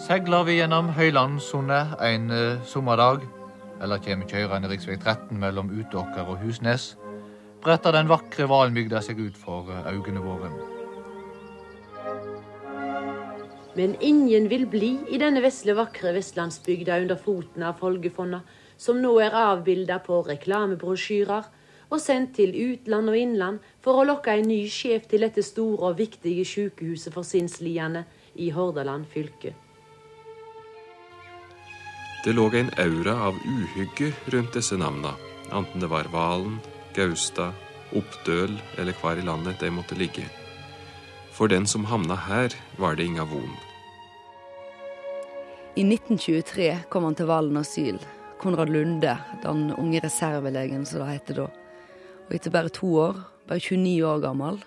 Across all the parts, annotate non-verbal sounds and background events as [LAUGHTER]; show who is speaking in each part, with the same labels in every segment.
Speaker 1: Seiler vi gjennom Høylandssundet en uh, sommerdag, eller kommer kjørende rv. 13 mellom Utåker og Husnes, bretter den vakre Valmygda seg ut for øynene våre.
Speaker 2: Men ingen vil bli i denne vesle, vakre vestlandsbygda under foten av Folgefonna, som nå er avbilda på reklamebrosjyrer og sendt til utland og innland for å lokke en ny sjef til dette store og viktige sykehuset for sinnsliende i Hordaland fylke.
Speaker 3: Det lå en aura av uhygge rundt disse navna, enten det var Valen, Gaustad, Oppdøl eller hvor i landet de måtte ligge. For den som havna her, var det inga von.
Speaker 4: I 1923 kom han til Valen asyl. Konrad Lunde, den unge reservelegen som det het da. Og etter bare to år, bare 29 år gammel,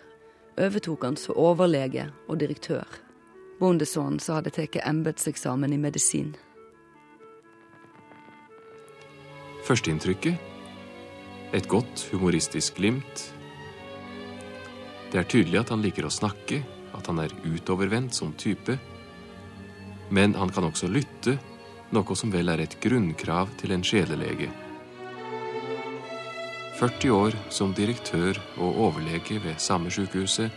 Speaker 4: overtok han som overlege og direktør. Bondesønnen som hadde tatt embetseksamen i medisin.
Speaker 3: Førsteinntrykket et godt humoristisk glimt. Det er tydelig at han liker å snakke, at han er utovervendt som type. Men han kan også lytte, noe som vel er et grunnkrav til en sjelelege. 40 år som direktør og overlege ved samme sykehuset,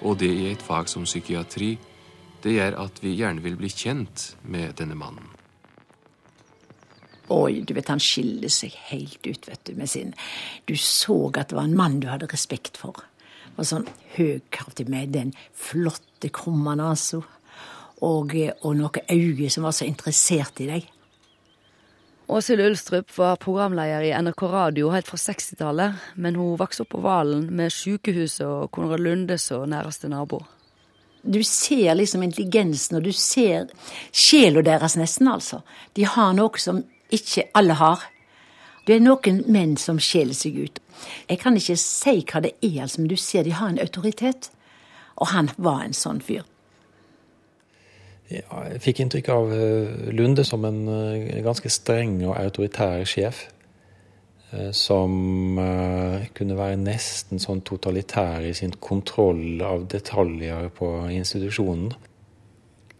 Speaker 3: og det i et fag som psykiatri, det gjør at vi gjerne vil bli kjent med denne mannen.
Speaker 5: Oi, du vet, han skiller seg helt ut, vet du, med sin Du så at det var en mann du hadde respekt for. Og sånn høgkraftig med den flotte, krumme nesa. Og, og noen øye som var så interessert i deg.
Speaker 4: Åshild Ulstrup var programleder i NRK Radio helt fra 60-tallet, men hun vokste opp på Valen med sykehuset og Konrad Lunde som næreste nabo.
Speaker 5: Du ser liksom intelligensen, og du ser sjela deres nesten, altså. De har noe som ikke alle har. Det er noen menn som skjeler seg ut. Jeg kan ikke si hva det er, altså, men du ser de har en autoritet. Og han var en sånn fyr.
Speaker 6: Ja, jeg fikk inntrykk av eh, Lunde som en eh, ganske streng og autoritær sjef. Eh, som kunne være nesten sånn totalitær i sin kontroll av detaljer på institusjonen.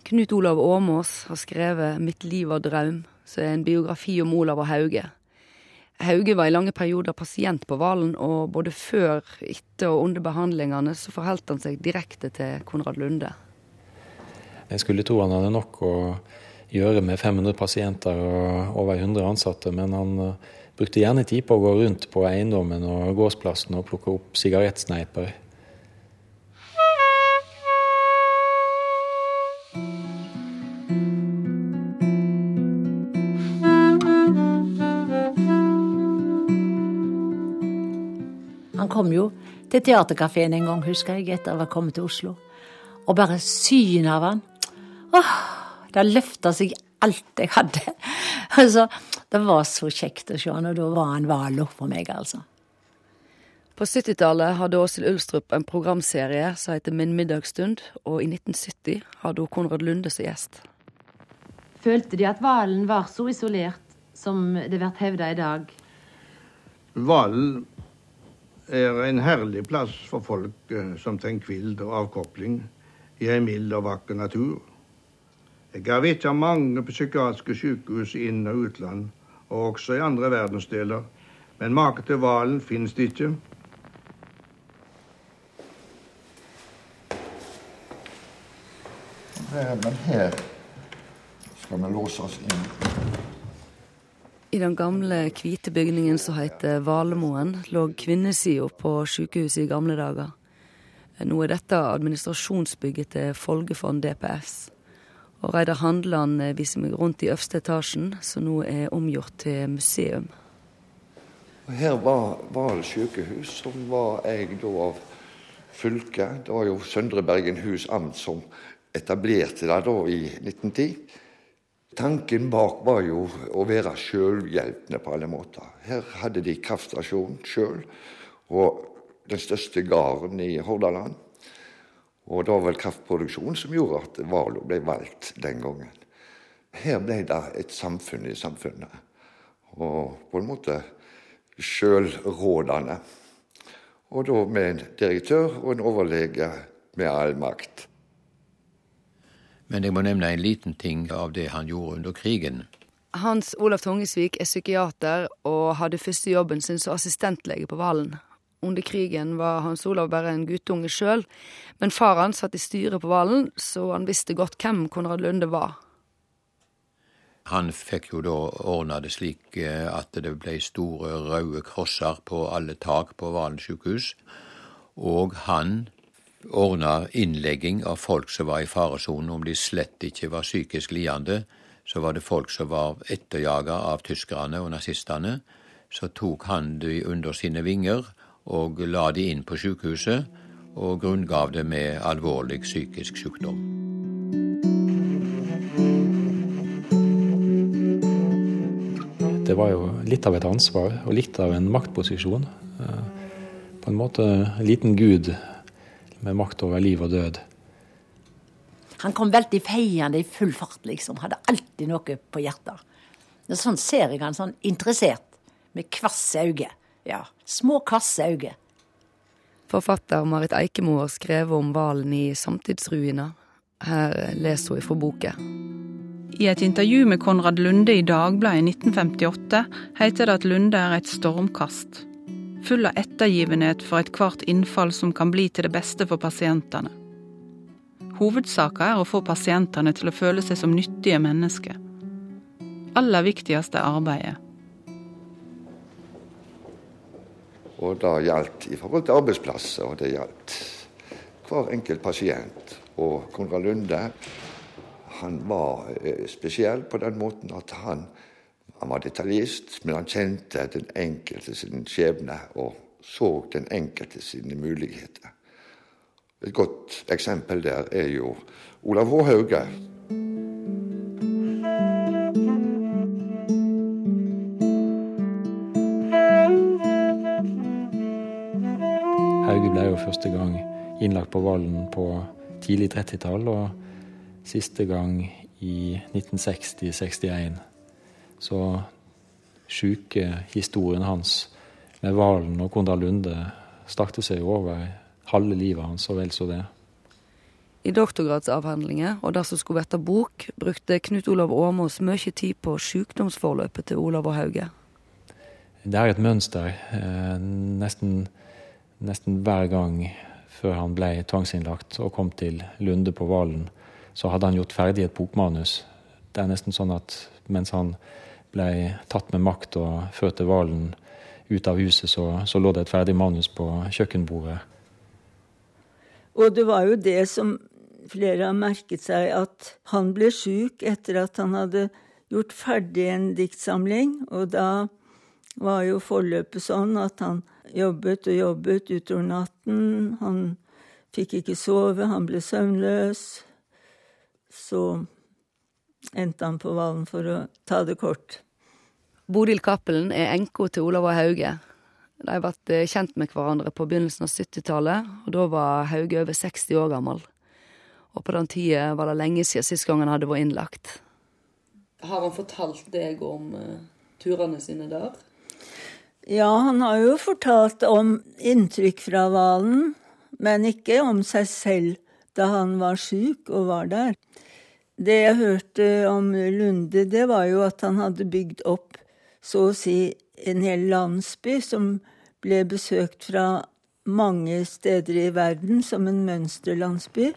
Speaker 4: Knut Olav Åmås har skrevet 'Mitt liv og draum', som er en biografi om Olav og Hauge. Hauge var i lange perioder pasient på Valen, og både før, etter og under behandlingene så forholdt han seg direkte til Konrad Lunde.
Speaker 6: Jeg skulle tro han hadde nok å gjøre med 500 pasienter og over 100 ansatte, men han eh, brukte gjerne tid på å gå rundt på eiendommen og gårdsplassen og plukke opp sigarettsneiper.
Speaker 5: Kom jo til Theatercaféen en gang, husker jeg, etter å ha kommet til Oslo. Og bare synet av han Åh, det løfta seg alt jeg hadde. [LAUGHS] Altså, det var så kjekt å se han, og da var han Valo for meg, altså.
Speaker 4: På 70-tallet hadde Åshild Ulstrup en programserie som heter Min middagsstund, og i 1970 hadde hun Konrad Lunde som gjest.
Speaker 2: Følte de at Valen var så isolert som det blir hevda i dag?
Speaker 7: Valen er en herlig plass for folk eh, som trenger hvild og avkopling i en mild og vakker natur. Jeg har vitja mange psykiatriske sykehus i inn- og utland, og også i andre verdensdeler, men make til hvalen finnes det ikke.
Speaker 8: Men her skal vi låse oss inn.
Speaker 4: I den gamle, hvite bygningen som heter Valemoen, lå kvinnesida på sykehuset i gamle dager. Nå er dette administrasjonsbygget til Folgefond DPS. Og Reidar Handland viser meg rundt i øverste etasjen, som nå er omgjort til museum.
Speaker 8: Her var Val sykehus, som var eid av fylket. Det var jo Søndre Bergen hus amt som etablerte det da i 1910. Tanken bak var jo å være sjølhjelpende på alle måter. Her hadde de kraftstasjon sjøl, og den største gården i Hordaland. Og det var vel kraftproduksjon som gjorde at Valo ble valgt den gangen. Her ble det et samfunn i samfunnet, og på en måte sjølrådende. Og da med en direktør og en overlege med all makt.
Speaker 9: Men jeg må nevne en liten ting av det han gjorde under krigen.
Speaker 4: Hans Olav Tungesvik er psykiater og hadde første jobben sin som assistentlege på Valen. Under krigen var Hans Olav bare en guttunge sjøl, men far hans satt i styret på Valen, så han visste godt hvem Konrad Lunde var.
Speaker 9: Han fikk jo da ordna det slik eh, at det ble store røde krosser på alle tak på Valen sykehus. Og han ordna innlegging av folk som var i faresonen, om de slett ikke var psykisk lidende så var det folk som var etterjaga av tyskerne og nazistene. Så tok han de under sine vinger og la de inn på sykehuset, og grunngav det med alvorlig psykisk sykdom.
Speaker 6: Det var jo litt av et ansvar og litt av en maktposisjon. Eh, på en måte en liten gud med makt over liv og død.
Speaker 5: Han kom veldig feiende i full fart, liksom. Hadde alltid noe på hjertet. Og sånn ser jeg han sånn interessert, med kvasse øyne. Ja, små, kvasse øyne.
Speaker 4: Forfatter Marit Eikemo har skrevet om hvalen i Samtidsruiner. Her leser hun fra boka.
Speaker 10: I et intervju med Konrad Lunde i Dagbladet i 1958 heter det at Lunde er et stormkast. Full av ettergivenhet for ethvert innfall som kan bli til det beste for pasientene. Hovedsaka er å få pasientene til å føle seg som nyttige mennesker. Aller viktigst er arbeidet.
Speaker 8: Og det gjaldt i forhold til arbeidsplasser, og det gjaldt hver enkelt pasient. Og Konrad Lunde han var eh, spesiell på den måten at han, han var detaljist, men han kjente den enkelte sin skjebne og så den enkelte sine muligheter. Et godt eksempel der er jo Olav H. Hauge.
Speaker 6: Hauge ble jo første gang innlagt på Valen på tidlig 30-tall, og siste gang i 1960-61. Så sykehistorien hans med Valen og Kondal Lunde strakte seg jo over halve livet hans og vel så det.
Speaker 4: I doktorgradsavhandlinger og det som skulle bli bok, brukte Knut Olav Åmås mye tid på sykdomsforløpet til Olav og Hauge.
Speaker 6: Det er et mønster. Eh, nesten, nesten, hver gang før han ble tvangsinnlagt og kom til Lunde på Valen, så hadde han gjort ferdig et bokmanus. Det er nesten sånn at mens han ble tatt med makt og ført til Valen ut av huset, så, så lå det et ferdig manus på kjøkkenbordet.
Speaker 11: Og det var jo det som flere har merket seg, at han ble sjuk etter at han hadde gjort ferdig en diktsamling. Og da var jo forløpet sånn at han jobbet og jobbet utover natten. Han fikk ikke sove, han ble søvnløs. Så endte han på Valen for å ta det kort.
Speaker 4: Bodil Cappelen er enka til Olav og Hauge. De ble vært kjent med hverandre på begynnelsen av 70-tallet, og da var Hauge over 60 år gammel. Og på den tida var det lenge siden sist gang han hadde vært innlagt. Har han fortalt deg om uh, turene sine der?
Speaker 11: Ja, han har jo fortalt om inntrykk fra Valen, men ikke om seg selv da han var sjuk og var der. Det jeg hørte om Lunde, det var jo at han hadde bygd opp så å si en hel landsby som ble besøkt fra mange steder i verden som en mønsterlandsby.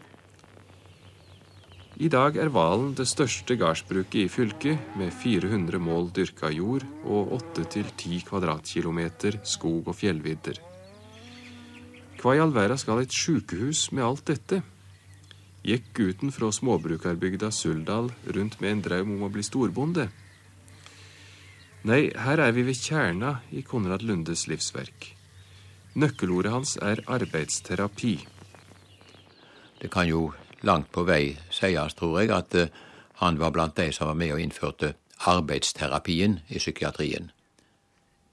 Speaker 3: I dag er Valen det største gardsbruket i fylket, med 400 mål dyrka jord og 8-10 kvadratkilometer skog og fjellvidder. Hva i all verden skal et sjukehus med alt dette? Gikk gutten fra småbrukerbygda Suldal rundt med en drøm om å bli storbonde? Nei, her er vi ved kjerna i Konrad Lundes livsverk. Nøkkelordet hans er arbeidsterapi.
Speaker 9: Det kan jo langt på vei sies, tror jeg, at uh, han var blant de som var med og innførte arbeidsterapien i psykiatrien.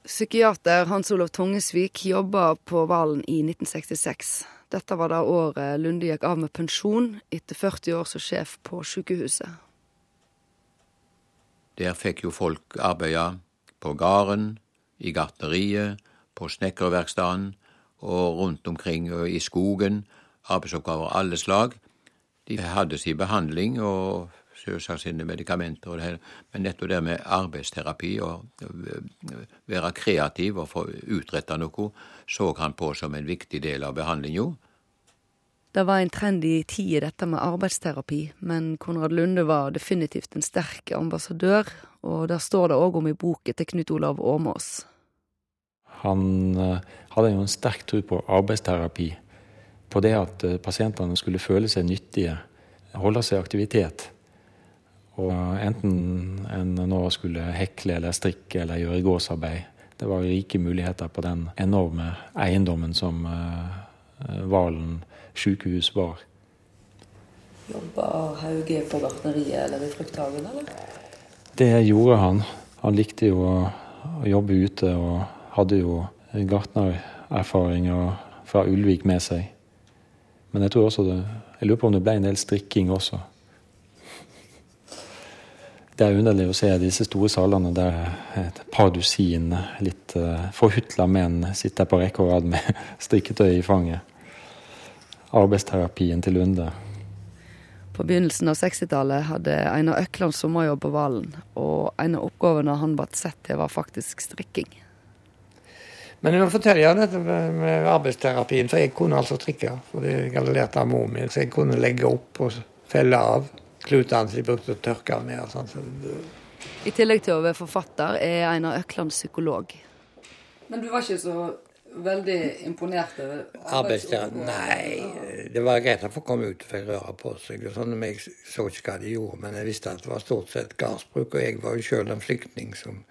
Speaker 4: Psykiater Hans Olav Tungesvik jobba på Valen i 1966. Dette var da året Lunde gikk av med pensjon etter 40 år som sjef på sykehuset.
Speaker 9: Der fikk jo folk arbeide på gården, i gartneriet, på snekkerverkstedet og rundt omkring i skogen. Arbeidsoppgaver av alle slag. De hadde sin behandling og selvsagt sine medikamenter, og det hele. men nettopp det med arbeidsterapi og være kreativ og få utretta noe, så han på som en viktig del av behandlinga.
Speaker 4: Det var en trend i tida, dette med arbeidsterapi, men Konrad Lunde var definitivt en sterk ambassadør, og der står det òg om i boken til Knut Olav Åmås.
Speaker 6: Han uh, hadde jo en sterk tro på arbeidsterapi, på det at uh, pasientene skulle føle seg nyttige, holde seg i aktivitet. Og enten en nå skulle hekle eller strikke eller gjøre gårdsarbeid. Det var rike muligheter på den enorme eiendommen som uh, Valen sykehus var.
Speaker 4: Jobba Hauge på gartneriet eller i frukthagen, eller?
Speaker 6: Det gjorde han. Han likte jo å, jobbe ute og hadde jo gartnererfaringer fra Ulvik med seg. Men jeg tror også det, jeg lurer på om det ble en del strikking også. Det er underlig å se disse store salene der et par dusin litt uh, forhutla menn sitter på rekke og rad med [LAUGHS] strikketøy i fanget arbeidsterapien til Lunde.
Speaker 4: På begynnelsen av 60-tallet hadde Einar Økland sommerjobb på Valen, og en av oppgavene han ble sett til, var faktisk strikking.
Speaker 12: Men nå forteller jeg dette med arbeidsterapien, for jeg kunne altså strikke. For det jeg hadde lært av mor min, så jeg kunne legge opp og felle av klutene som jeg brukte å tørke med. og sånn.
Speaker 4: I tillegg til å være forfatter er Einar Økland psykolog.
Speaker 13: Men du var ikke så veldig imponert over
Speaker 12: arbeidsdagen. Nei, det var greit å få komme ut og få røre på seg. og sånn, Jeg så ikke hva de gjorde, men jeg visste at det var stort sett gardsbruk. Og jeg var jo sjøl en flyktning som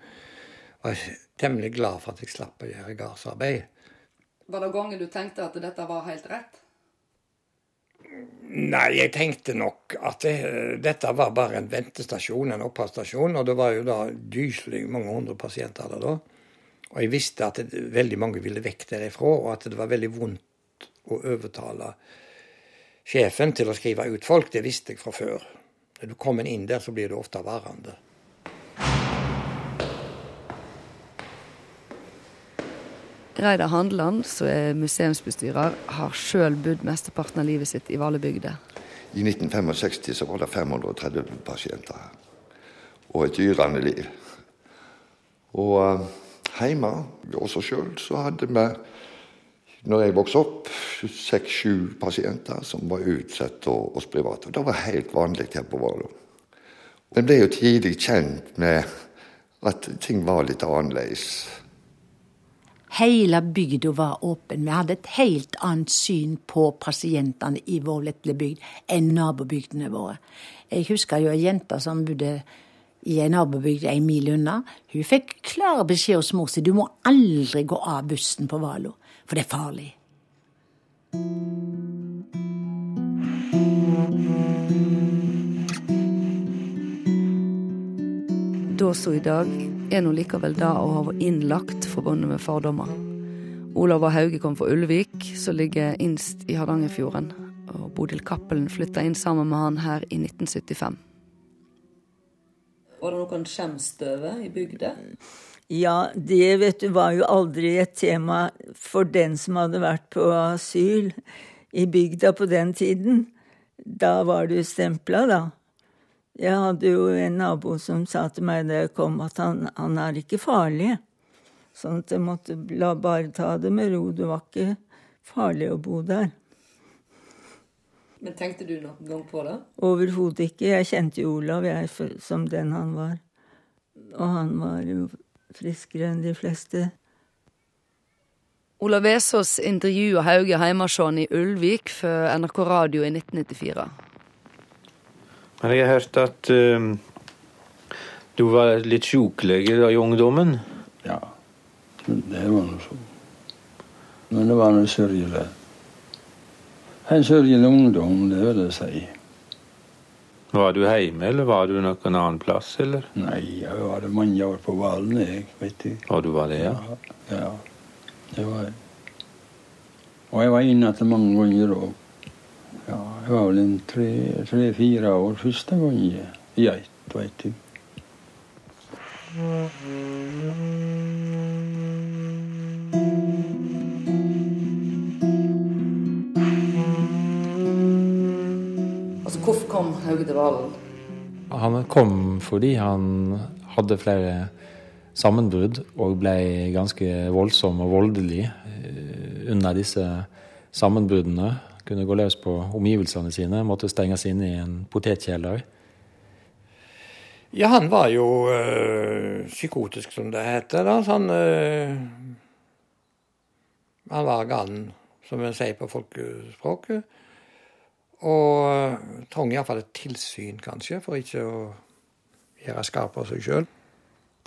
Speaker 12: var temmelig glad for at jeg slapp å gjøre gardsarbeid.
Speaker 13: Var det ganger du tenkte at dette var helt rett?
Speaker 12: Nei, jeg tenkte nok at det, dette var bare en ventestasjon, en oppholdsstasjon. Og det var jo da dyselig mange hundre pasienter der da. Og jeg visste at det, veldig mange ville vekk derifra, og at det var veldig vondt å overtale sjefen til å skrive ut folk. Det visste jeg fra før. Når du kommer inn der, så blir du ofte værende.
Speaker 4: Reidar Handeland, som er museumsbestyrer, har sjøl bodd mesteparten av livet sitt i Valebygda.
Speaker 8: I 1965 så var det 530 pasienter her. Og et yrende liv. Og eh, hjemme hos oss sjøl så hadde vi, når jeg vokste opp, seks-sju pasienter som var utsatt hos private. Det var helt vanlig her på Valo. Vi ble jo tidlig kjent med at ting var litt annerledes.
Speaker 5: Hele bygda var åpen. Vi hadde et helt annet syn på pasientene i vår lille bygd enn nabobygdene våre. Jeg husker jo ei jente som bodde i ei nabobygd en mil unna. Hun fikk klar beskjed hos mor si du må aldri gå av bussen på Valo, for det er farlig.
Speaker 4: Da som i dag er nå likevel det å ha vært innlagt forbundet med fordommer. Olav og Hauge kom fra Ulvik, som ligger innst i Hardangerfjorden. Og Bodil Cappelen flytta inn sammen med han her i 1975. Var det noen han i bygda?
Speaker 11: Ja, det vet du var jo aldri et tema for den som hadde vært på asyl i bygda på den tiden. Da var du stempla, da. Jeg hadde jo en nabo som sa til meg da jeg kom, at han, han er ikke farlig. Sånn at jeg måtte la bare ta det med ro. Det var ikke farlig å bo der.
Speaker 4: Men tenkte du noen gang på det?
Speaker 11: Overhodet ikke. Jeg kjente jo Olav jeg, som den han var. Og han var jo friskere enn de fleste.
Speaker 4: Olav Vesaas intervjua Hauge Heimarsson i Ulvik for NRK Radio i 1994.
Speaker 14: Men jeg har hørt at uh, du var litt sjukelig i ungdommen?
Speaker 15: Ja, det var nå så. Men det var noe sørgelig. En sørgende ungdom, det vil jeg si.
Speaker 14: Var du hjemme, eller var du noen annen plass, eller?
Speaker 15: Nei, jeg var mange år på Valen, jeg, vet du.
Speaker 14: Og du var det, ja?
Speaker 15: Ja, ja det var jeg. Og jeg var inne til mange ganger òg. Ja, jeg var vel en tre-fire tre, år første gang i ett, veit du.
Speaker 4: Kom Hauge til Valen?
Speaker 6: Han kom fordi han hadde flere sammenbrudd og ble ganske voldsom og voldelig eh, under disse sammenbruddene. Kunne gå løs på omgivelsene sine, måtte stenges inne i en potetkjeller.
Speaker 12: Ja, han var jo øh, psykotisk, som det heter. da, så han, øh, han var galen, som en sier på folkespråket. Og trenger iallfall et tilsyn, kanskje, for ikke å gjøre skarp av seg sjøl.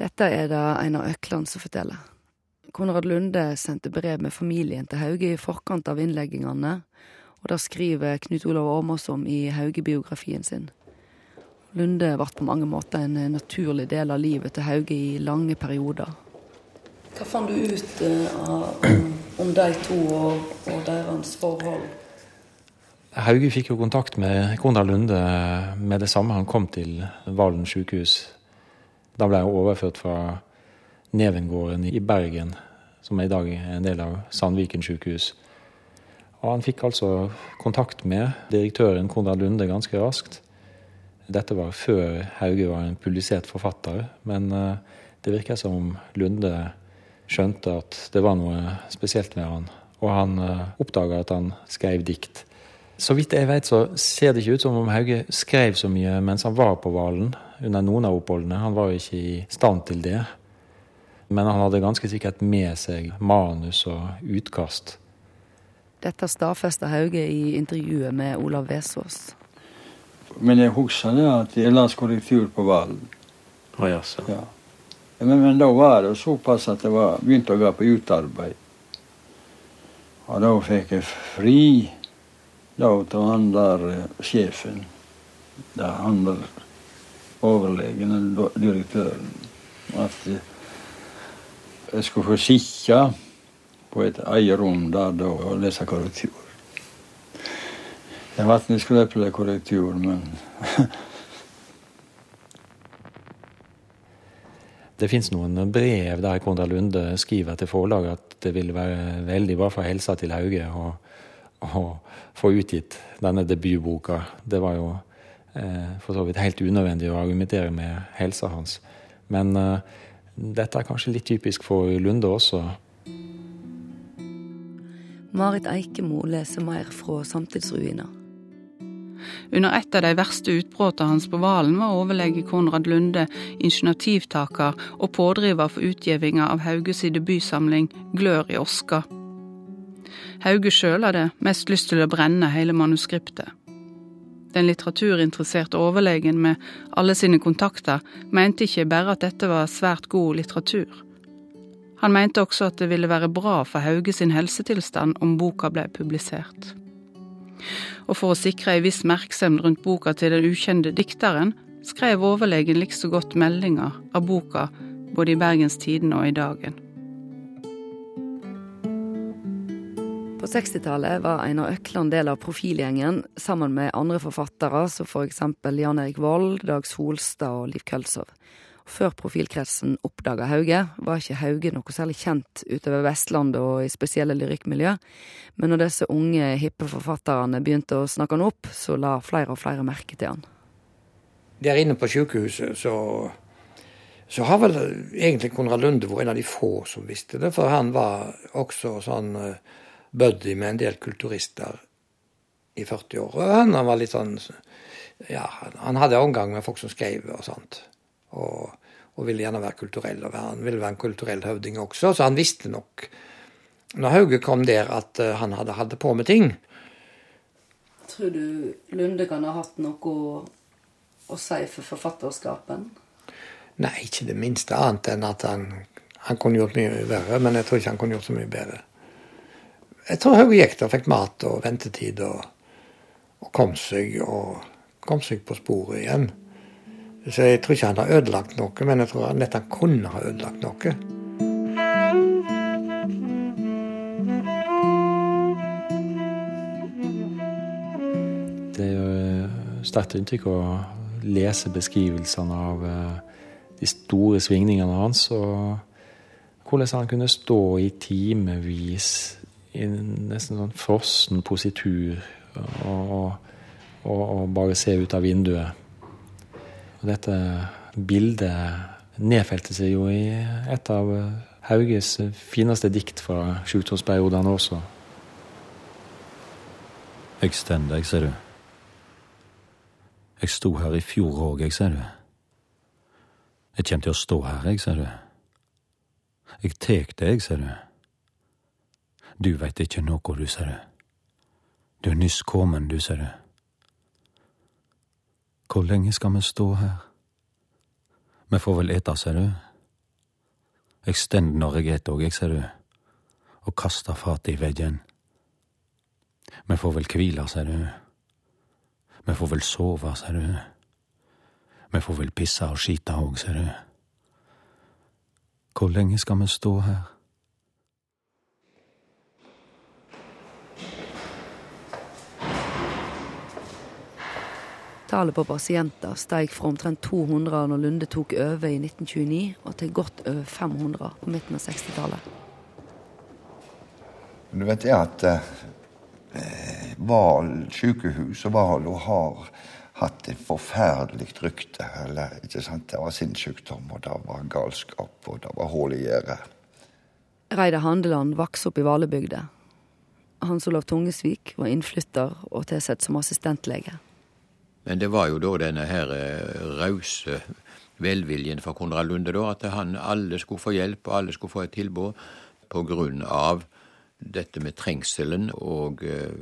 Speaker 4: Dette er det Einar Økland som forteller. Konrad Lunde sendte brev med familien til Hauge i forkant av innleggingene, og det skriver Knut Olav Åmås om i Hauge-biografien sin. Lunde ble på mange måter en naturlig del av livet til Hauge i lange perioder. Hva fant du ut uh, om, om, de to og, og deres forhold?
Speaker 6: Hauge fikk jo kontakt med Konrad Lunde med det samme han kom til Valen sykehus da ble jeg overført fra Nevengården i Bergen, som i dag er en del av Sandviken sykehus. Og han fikk altså kontakt med direktøren Konrad Lunde ganske raskt. Dette var før Hauge var en publisert forfatter, men eh, det virker som om Lunde skjønte at det var noe spesielt med han. Og han eh, oppdaga at han skrev dikt. Så vidt jeg vet, så ser det ikke ut som om Hauge skrev så mye mens han var på Valen under noen av oppholdene. Han var jo ikke i stand til det. Men han hadde ganske sikkert med seg manus og utkast.
Speaker 4: Dette stadfesta Hauge i intervjuet med Olav Vesaas.
Speaker 15: Men jeg husker det at jeg leste korrektur på Valen.
Speaker 14: Oh,
Speaker 15: ja. men, men, da var det såpass at jeg var, begynte å gå på utarbeid. Og da fikk jeg fri da til han der eh, sjefen. Da han der overlegen eller direktøren at jeg skulle få sitte på et eget rom der da og lese korrektur. Jeg vet ikke skulle oppleve korrektur, men [LAUGHS]
Speaker 6: Det fins noen brev der Konrad Lunde skriver til forlaget at det ville være veldig bra for helsa til Hauge å, å få utgitt denne debutboka. Det var jo Eh, for så vidt helt unødvendig å argumentere med helsa hans. Men eh, dette er kanskje litt typisk for Lunde også.
Speaker 4: Marit Eikemo leser mer fra Samtidsruiner.
Speaker 10: Under et av de verste utbruddene hans på Valen var overlege Konrad Lunde initiativtaker og pådriver for utgivinga av Hauges debutsamling Glør i oska. Hauge sjøl hadde mest lyst til å brenne hele manuskriptet. Den litteraturinteresserte overlegen med alle sine kontakter mente ikke bare at dette var svært god litteratur. Han mente også at det ville være bra for Hauge sin helsetilstand om boka ble publisert. Og for å sikre ei viss merksemd rundt boka til den ukjente dikteren, skrev overlegen likså godt meldinger av boka både i Bergens Tidende og i Dagen.
Speaker 4: På 60-tallet var Einar Økland del av profilgjengen, sammen med andre forfattere, som for eksempel Jan Erik Vold, Dag Solstad og Liv Kølsov. Før profilkretsen oppdaga Hauge, var ikke Hauge noe særlig kjent utover Vestlandet og i spesielle lyrikkmiljø, men når disse unge, hippe forfatterne begynte å snakke han opp, så la flere og flere merke til han.
Speaker 12: Der inne på sykehuset så, så har vel egentlig Konrad Lunde vært en av de få som visste det, for han var også sånn uh, buddy med en del kulturister i 40 år. Og han, var litt sånn Ja, han hadde omgang med folk som skrev og sånt. Og, og ville gjerne være kulturell. Og han ville være en kulturell høvding også, så han visste nok når Hauge kom der, at uh, han hadde hatt på med ting.
Speaker 4: Tror du Lunde kan ha hatt noe å, å si for forfatterskapen?
Speaker 12: Nei, ikke det minste annet enn at han, han kunne gjort mye verre. Men jeg tror ikke han kunne gjort så mye bedre. Jeg tror Hauge gikk der, fikk mat og ventetid og, og, kom seg og kom seg på sporet igjen. Så jeg tror ikke han har ødelagt noe, men jeg tror nett han kunne ha ødelagt noe.
Speaker 6: Det er jo sterkt inntrykk å lese beskrivelsene av eh, de store svingningene hans. Og hvordan han kunne stå i timevis i nesten sånn frossen positur og, og, og bare se ut av vinduet. Og dette bildet nedfelte seg jo i et av Hauges fineste dikt fra sjukdomsperiodene også.
Speaker 16: Jeg stend deg, ser du. Jeg sto her i fjor òg, jeg, ser du. Jeg kjem til å stå her, jeg, ser du. Jeg tek deg, ser du. Du veit ikkje noe, du, sa du. Du er nyss kommen, du, sa du. Hvor lenge skal vi stå her? Vi får vel ete, sa du. Jeg stend når jeg et òg, jeg, sa du, og kastar fatet i veggen. Vi får vel kvile, sa du. Vi får vel sove, sa du. Vi får vel pisse og skite òg, sa du. Hvor lenge skal vi stå her?
Speaker 4: Tallet på pasienter steg fra omtrent 200 når Lunde tok over i 1929, og til godt over 500 på midten av 60-tallet.
Speaker 8: Du vet det at eh, Val sykehus og Valo har hatt et forferdelig rykte. Eller, ikke sant? Det var sinnssykdom, og det var galskap, og det var hull i gjerdet.
Speaker 4: Reidar Handeland vokste opp i Valebygda. Hans Olav Tungesvik var innflytter og tilsatt som assistentlege.
Speaker 9: Men det var jo da denne her eh, rause velviljen fra Konrad Lunde, da, at han alle skulle få hjelp, og alle skulle få et tilbud på grunn av dette med trengselen og eh,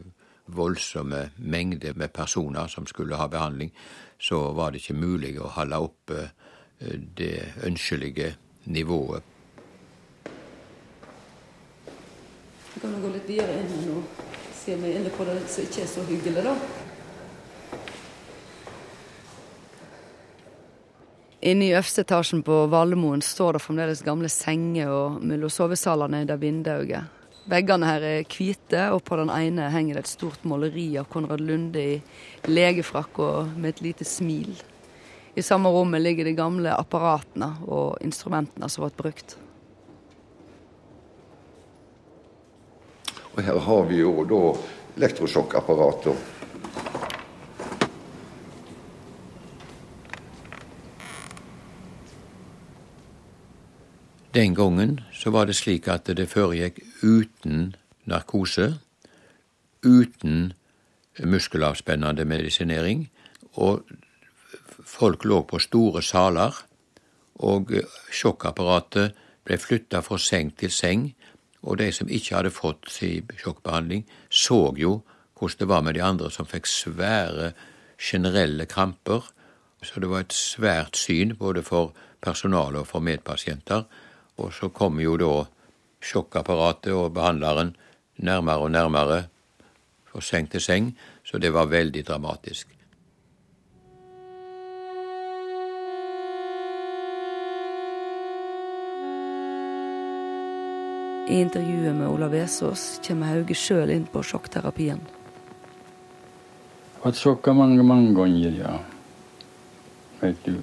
Speaker 9: voldsomme mengder med personer som skulle ha behandling, så var det ikke mulig å holde oppe eh, det ønskelige nivået.
Speaker 10: Vi kan gå litt videre inn nå, se om vi er inne på det som ikke er så hyggelig, da.
Speaker 4: Inne i øverste etasjen på Valmoen står det fremdeles gamle senger, og mellom sovesalene er det vindauger. Veggene her er hvite, og på den ene henger det et stort måleri av Konrad Lunde i legefrakk og med et lite smil. I samme rommet ligger de gamle apparatene og instrumentene som ble brukt.
Speaker 8: Og her har vi jo da elektrosjokkapparater.
Speaker 9: Den gangen så var det slik at det foregikk uten narkose, uten muskelavspennende medisinering, og folk lå på store saler, og sjokkapparatet ble flytta fra seng til seng, og de som ikke hadde fått sin sjokkbehandling, så jo hvordan det var med de andre som fikk svære generelle kramper. Så det var et svært syn både for personalet og for medpasienter. Og så kom jo da sjokkapparatet og behandleren nærmere og nærmere fra seng til seng, så det var veldig dramatisk.
Speaker 4: I intervjuet med Olav Vesaas kommer Hauge sjøl inn på sjokkterapien.
Speaker 15: Jeg har vært sjokka mange, mange ganger, ja. Vet du.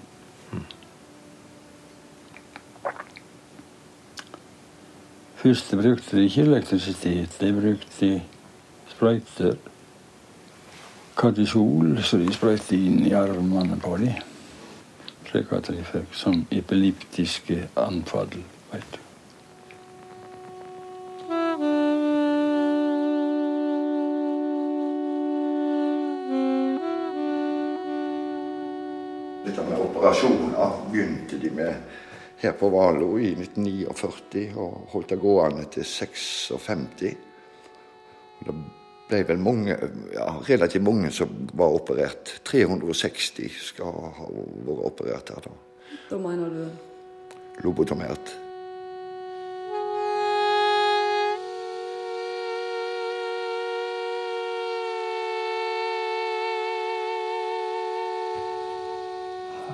Speaker 15: Først brukte de ikke elektrisitet, de brukte sprøyter. Kortisol, så de sprøyte inn i armene på dem. Slik at de fikk sånn epileptiske anfall. Vet du.
Speaker 8: Dette med operasjoner begynte de med her på Valo i 1949 og holdt det gående til 56. Det ble vel mange, ja, relativt mange som var operert. 360 skal ha vært operert her da.
Speaker 10: Da mener du
Speaker 8: Lobotomert.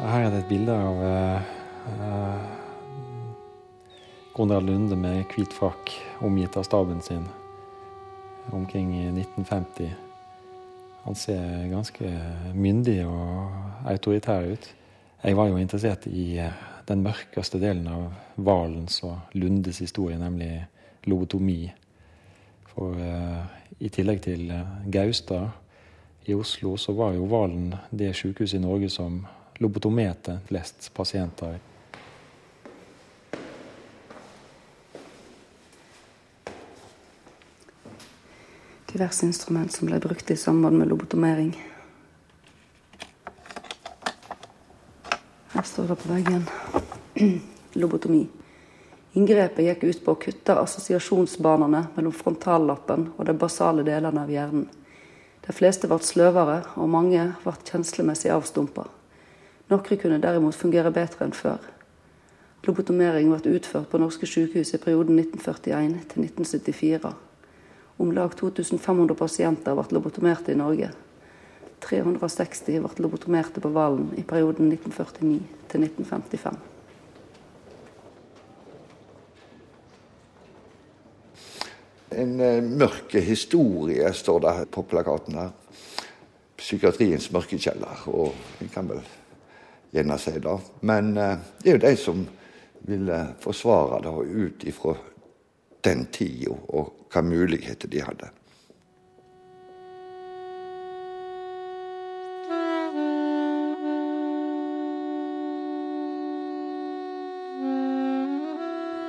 Speaker 6: Her er det et bilde av uh, Konrad Lunde med hvit frakk, omgitt av staben sin, omkring 1950. Han ser ganske myndig og autoritær ut. Jeg var jo interessert i den mørkeste delen av Valens og Lundes historie, nemlig lobotomi. For uh, i tillegg til Gaustad i Oslo så var jo Valen det sykehuset i Norge som lobotomerte flest pasienter.
Speaker 4: Diverse instrument som ble brukt i samband med lobotomering. Her står det på veggen [CLEARS THROAT] lobotomi. Inngrepet gikk ut på å kutte assosiasjonsbanene mellom frontallappen og de basale delene av hjernen. De fleste ble sløvere, og mange ble kjenslemessig avstumpa. Noen kunne derimot fungere bedre enn før. Lobotomering ble utført på norske sykehus i perioden 1941 til 1974. Om lag 2500 pasienter ble lobotomerte i Norge. 360 ble lobotomerte på Valen i perioden 1949 til 1955.
Speaker 8: En uh, mørke historie, står det på plakaten her. Psykiatriens mørkekjeller. Og vi kan vel gjerne si det. Men uh, det er jo de som ville forsvare det ut ifra den tida og hva muligheter de hadde.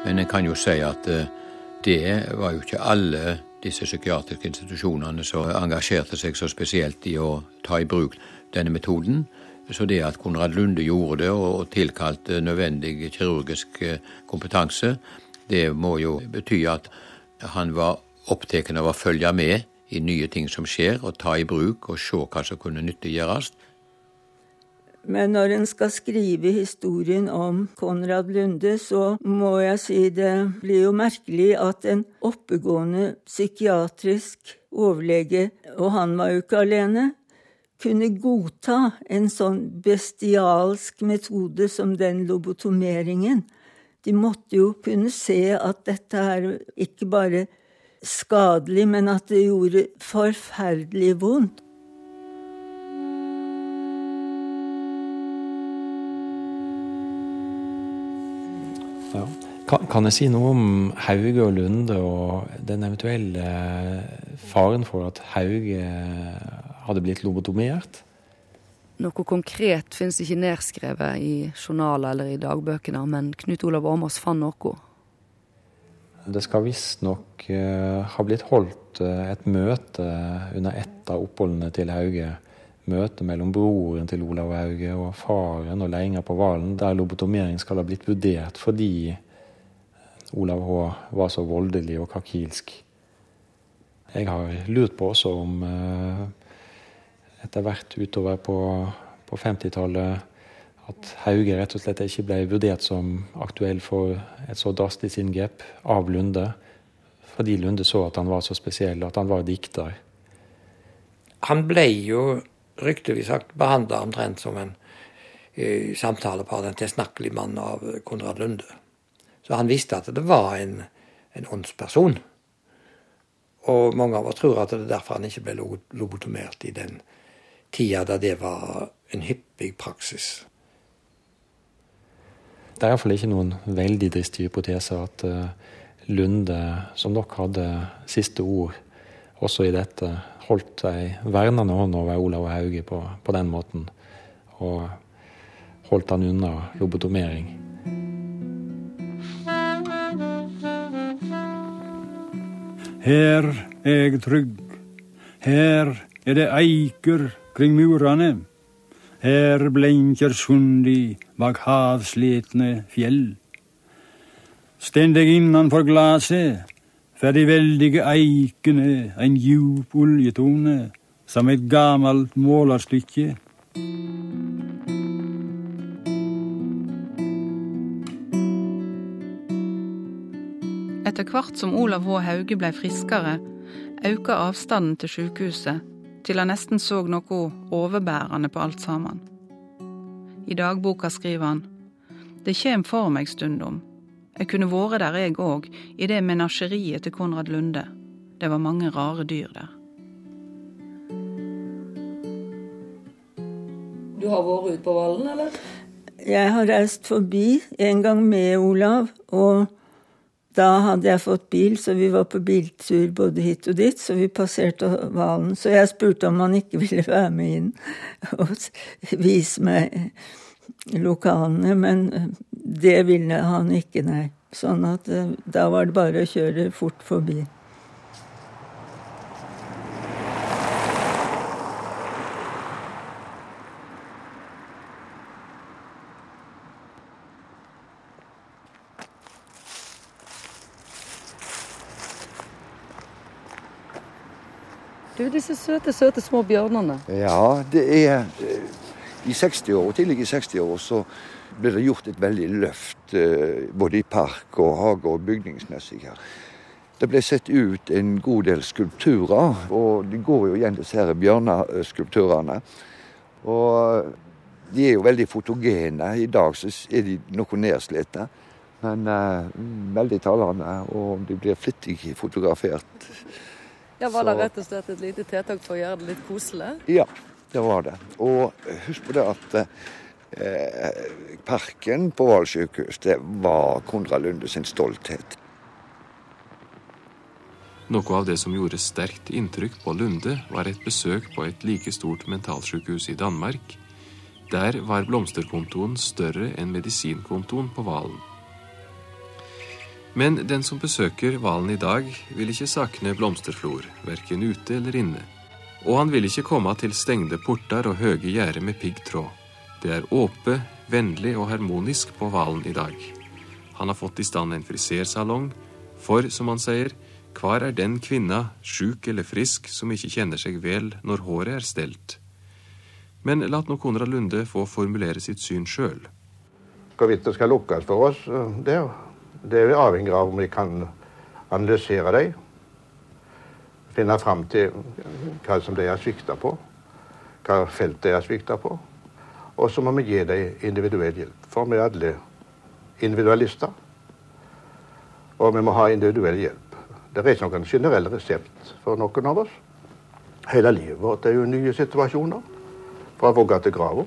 Speaker 9: Men jeg kan jo si at uh, det var jo ikke alle disse psykiatriske institusjonene som engasjerte seg så spesielt i å ta i bruk denne metoden. Så det at Konrad Lunde gjorde det og tilkalte nødvendig kirurgisk eh, kompetanse, det må jo bety at han var opptatt av å følge med i nye ting som skjer, og ta i bruk og se hva som kunne nyttiggjøres.
Speaker 11: Men når en skal skrive historien om Konrad Lunde, så må jeg si det blir jo merkelig at en oppegående psykiatrisk overlege, og han var jo ikke alene, kunne godta en sånn bestialsk metode som den lobotomeringen. De måtte jo kunne se at dette er ikke bare skadelig, men at det gjorde forferdelig vondt.
Speaker 6: Ja. Kan, jeg si noe om Hauge og Lunde og den eventuelle faren for at Hauge hadde blitt lobotomert?
Speaker 4: Noe konkret finnes ikke nedskrevet i journaler eller i dagbøkene, men Knut Olav Åmås fant noe.
Speaker 6: Det skal visstnok uh, ha blitt holdt uh, et møte under ett av oppholdene til Hauge. Møte mellom broren til Olav Hauge og faren og Lenger på Valen, der lobotomering skal ha blitt vurdert fordi Olav H. var så voldelig og kakilsk. Jeg har lurt på også om uh, etter hvert utover på, på 50-tallet at Hauge rett og slett ikke ble vurdert som aktuell for et så drastisk inngrep av Lunde, fordi Lunde så at han var så spesiell, at han var dikter.
Speaker 12: Han ble jo ryktevis sagt behandla omtrent som en uh, samtalepar, en tilsnakkelig mann av Konrad Lunde. Så han visste at det var en, en åndsperson. Og mange av oss tror at det er derfor han ikke ble lobotomert i den tida da det var en hyppig praksis.
Speaker 6: Det er iallfall ikke noen veldig dristig hypotese at uh, Lunde, som nok hadde siste ord også i dette, holdt ei vernende hånd over Olav Hauge på, på den måten. Og holdt han unna lobotomering.
Speaker 15: Her er jeg trygg. Her er det eiker kring murane. Her blenker sundi bak havslitne fjell. Stend deg innanfor glaset, for de veldige eikene en djup oljetone, som et gammelt målerstykke.
Speaker 10: Etter hvert som Olav H. Hauge ble friskere, økte avstanden til sykehuset, til han nesten så noe overbærende på alt sammen. I dagboka skriver han Det kjem for meg stundom. Jeg kunne vært der, jeg òg, i det menasjeriet til Konrad Lunde. Det var mange rare dyr der.
Speaker 13: Du har vært ute på Vallen, eller?
Speaker 11: Jeg har reist forbi en gang med Olav, og da hadde jeg fått bil, så vi var på biltur både hit og dit, så vi passerte Valen. Så jeg spurte om han ikke ville være med inn og vise meg lokalene, men det ville han ikke, nei. Sånn at eh, da var det bare å kjøre fort forbi.
Speaker 4: Disse søte, søte små bjørnene.
Speaker 8: Ja, det er eh, I 60-år, tidlig i 60-år så ble det gjort et veldig løft eh, både i park og hage og bygningsmessig her. Det ble sett ut en god del skulpturer, og det går jo igjen disse her bjørneskulpturene. Og de er jo veldig fotogene. I dag så er de noe nedslitte, men uh, veldig talende. Og de blir flittig fotografert.
Speaker 4: Ja, Var det rett og slett et lite tiltak for å gjøre det litt koselig?
Speaker 8: Ja, det var det. Og husk på det at eh, parken på Hval sykehus, det var Konrad Lunde sin stolthet.
Speaker 3: Noe av det som gjorde sterkt inntrykk på Lunde, var et besøk på et like stort mentalsykehus i Danmark. Der var blomsterkontoen større enn medisinkontoen på Valen. Men den som besøker Valen i dag, vil ikke sakne blomsterflor, verken ute eller inne. Og han vil ikke komme til stengte porter og høye gjerder med piggtråd. Det er åpe, vennlig og harmonisk på Valen i dag. Han har fått i stand en frisersalong, for, som han sier, hvar er den kvinna, sjuk eller frisk, som ikke kjenner seg vel når håret er stelt? Men la nå Konrad Lunde få formulere sitt syn sjøl.
Speaker 7: Hvorvidt det skal lukkes for oss, det, det er avhengig av om vi kan analysere dem. Finne fram til hva som de har svikta på, hva felt de har svikta på. Og så må vi gi dem individuell hjelp. For vi er alle individualister. Og vi må ha individuell hjelp. Det er ikke noen generell resept for noen av oss. Hele livet vårt er jo nye situasjoner. Fra vogga til grava.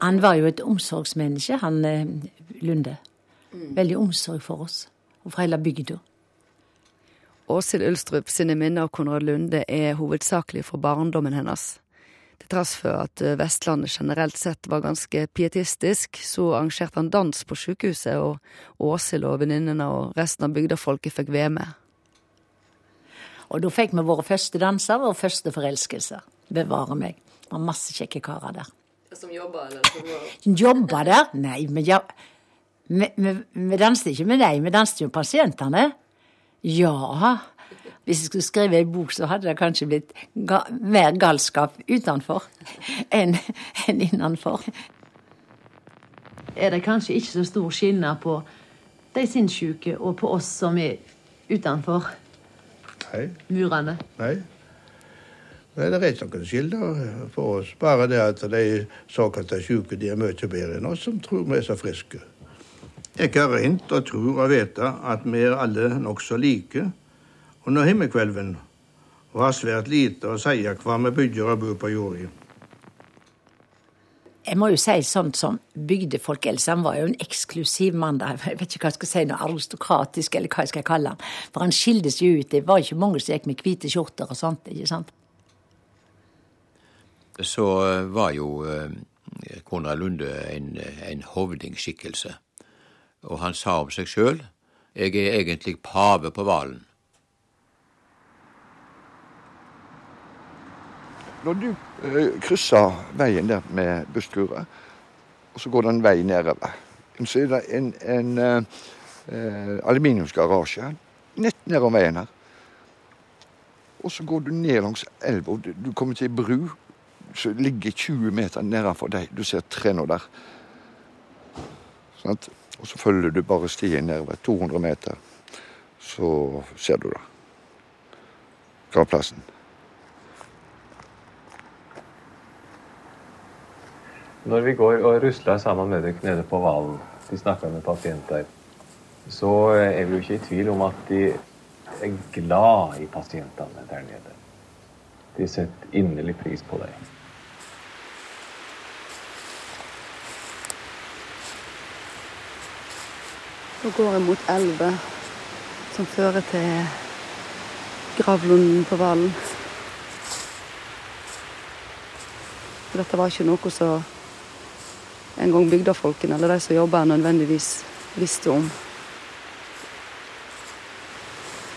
Speaker 5: Han var jo et omsorgsmenneske, han eh, Lunde. Veldig omsorg for oss og for hele bygda.
Speaker 4: Åshild Ulstrup sine minner av Konrad Lunde er hovedsakelig fra barndommen hennes. Til tross for at eh, Vestlandet generelt sett var ganske pietistisk, så arrangerte han dans på sykehuset, og Åshild og venninnene og resten av bygdafolket fikk være med.
Speaker 5: Og da fikk vi våre første danser, våre første forelskelser. Bevare meg. Det var masse kjekke karer der.
Speaker 13: Som jobber, eller?
Speaker 5: Som jobber der? Nei, men ja, vi, vi, vi danset ikke med dem, vi danset jo pasientene. Ja. Hvis jeg skulle skrive ei bok, så hadde det kanskje blitt ga mer galskap utenfor enn en innenfor.
Speaker 2: Er det kanskje ikke så stor skillnad på de sinnssyke og på oss som er utenfor
Speaker 7: Nei.
Speaker 2: murene?
Speaker 7: Nei. Nei, det er ikke noen skiller for oss. Bare det at de såkalte syke de er mye bedre enn oss som tror vi er så friske. Jeg har rent og tror og vite at vi er alle nokså like under himmelkvelven og har svært lite å si hva vi bygger og bor på jorda.
Speaker 5: Jeg må jo si sånt som bygdefolk han var jo en eksklusiv mann. Da. Jeg vet ikke hva jeg skal si, noe aristokratisk, eller hva jeg skal kalle han. For han skildes jo ut. Det var ikke mange som gikk med hvite skjorter og sånt. ikke sant?
Speaker 9: Så var jo eh, Konrad Lunde en, en hovdingskikkelse. Og han sa om seg sjøl jeg er egentlig pave på Valen.
Speaker 8: Når du eh, krysser veien der med busskuret, og så går det en vei nedover, så er det en, en eh, aluminiumsgarasje nett nedom veien her. Og så går du ned langs elva. Du kommer til ei bru som ligger 20 meter nedenfor deg. Du ser tre nå der. Sant? Og så følger du bare stien nedover 200 meter. Så ser du det. Gravplassen.
Speaker 6: Når vi går og rusler sammen med dere nede på Valen, de snakker med pasienter, så er vi jo ikke i tvil om at de er glad i pasientene der nede. De setter inderlig pris på deg.
Speaker 4: Da går jeg mot elva som fører til gravlunden på Valen. Dette var ikke noe som en gang bygdefolkene eller de som jobba nødvendigvis visste om.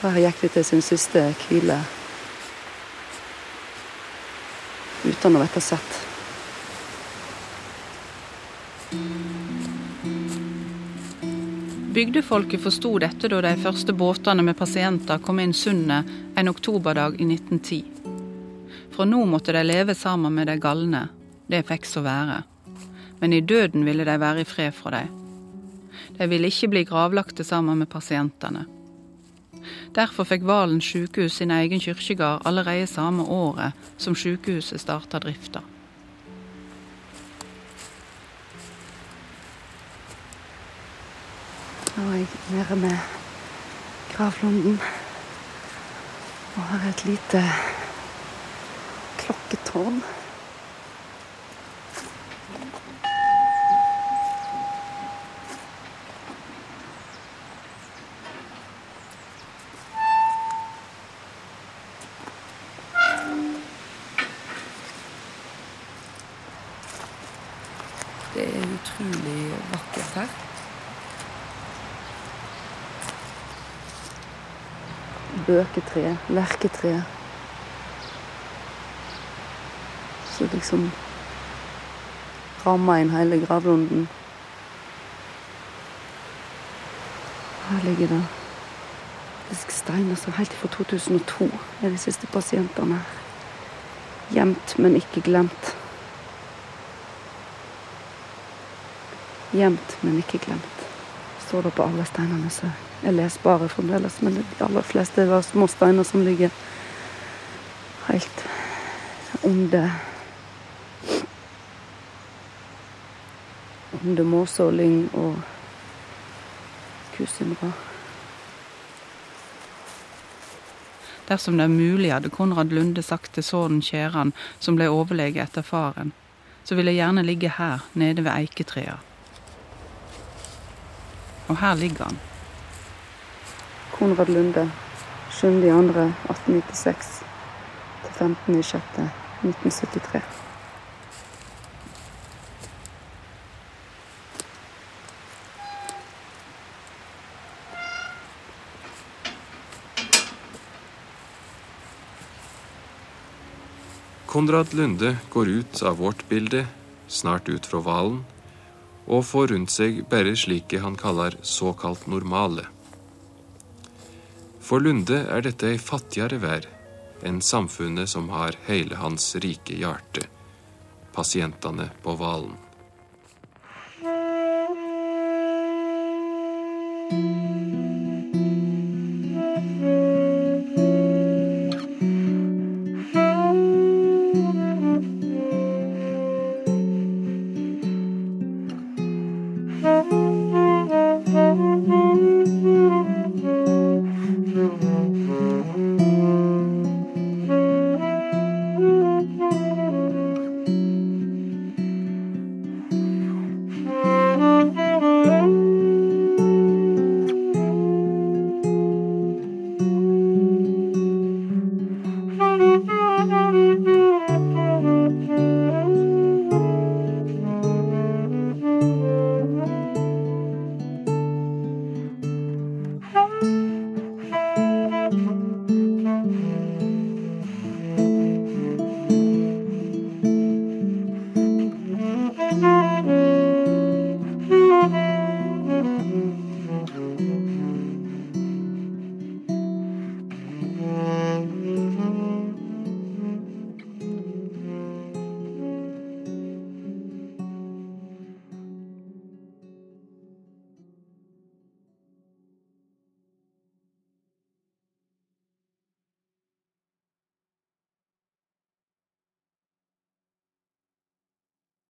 Speaker 4: Her gikk de til sin siste hvile uten å bli sett.
Speaker 10: Bygdefolket forsto dette da de første båtene med pasienter kom inn sundet en oktoberdag i 1910. Fra nå måtte de leve sammen med de galne. Det fikk så være. Men i døden ville de være i fred fra dem. De ville ikke bli gravlagte sammen med pasientene. Derfor fikk Valen sykehus sin egen kirkegård allerede samme året som sykehuset starta drifta.
Speaker 4: Nå er jeg nede med gravlunden. Og her er et lite klokketårn. Bøketre, lerketre. Så liksom rammer inn hele gravlunden. Her ligger det steiner som helt fra 2002 er de siste pasientene her. Gjemt, men ikke glemt. Gjemt, men ikke glemt. Står det på alle steinene. Så leser bare fremdeles, men de aller fleste var små steiner som ligger helt under Under måse og lyng og kusimra.
Speaker 10: Dersom det er mulig, hadde Konrad Lunde sagt til sønnen Kjæran, som ble overlege etter faren, så ville jeg gjerne ligge her, nede ved eiketrea. Og her ligger han.
Speaker 4: Konrad Lunde, 7.2.1896 til 15.6.1973.
Speaker 3: Konrad Lunde går ut av vårt bilde, snart ut fra hvalen, og får rundt seg bare slike han kaller såkalt normale. For Lunde er dette ei fattigere vær enn samfunnet som har hele hans rike hjerte, pasientene på hvalen.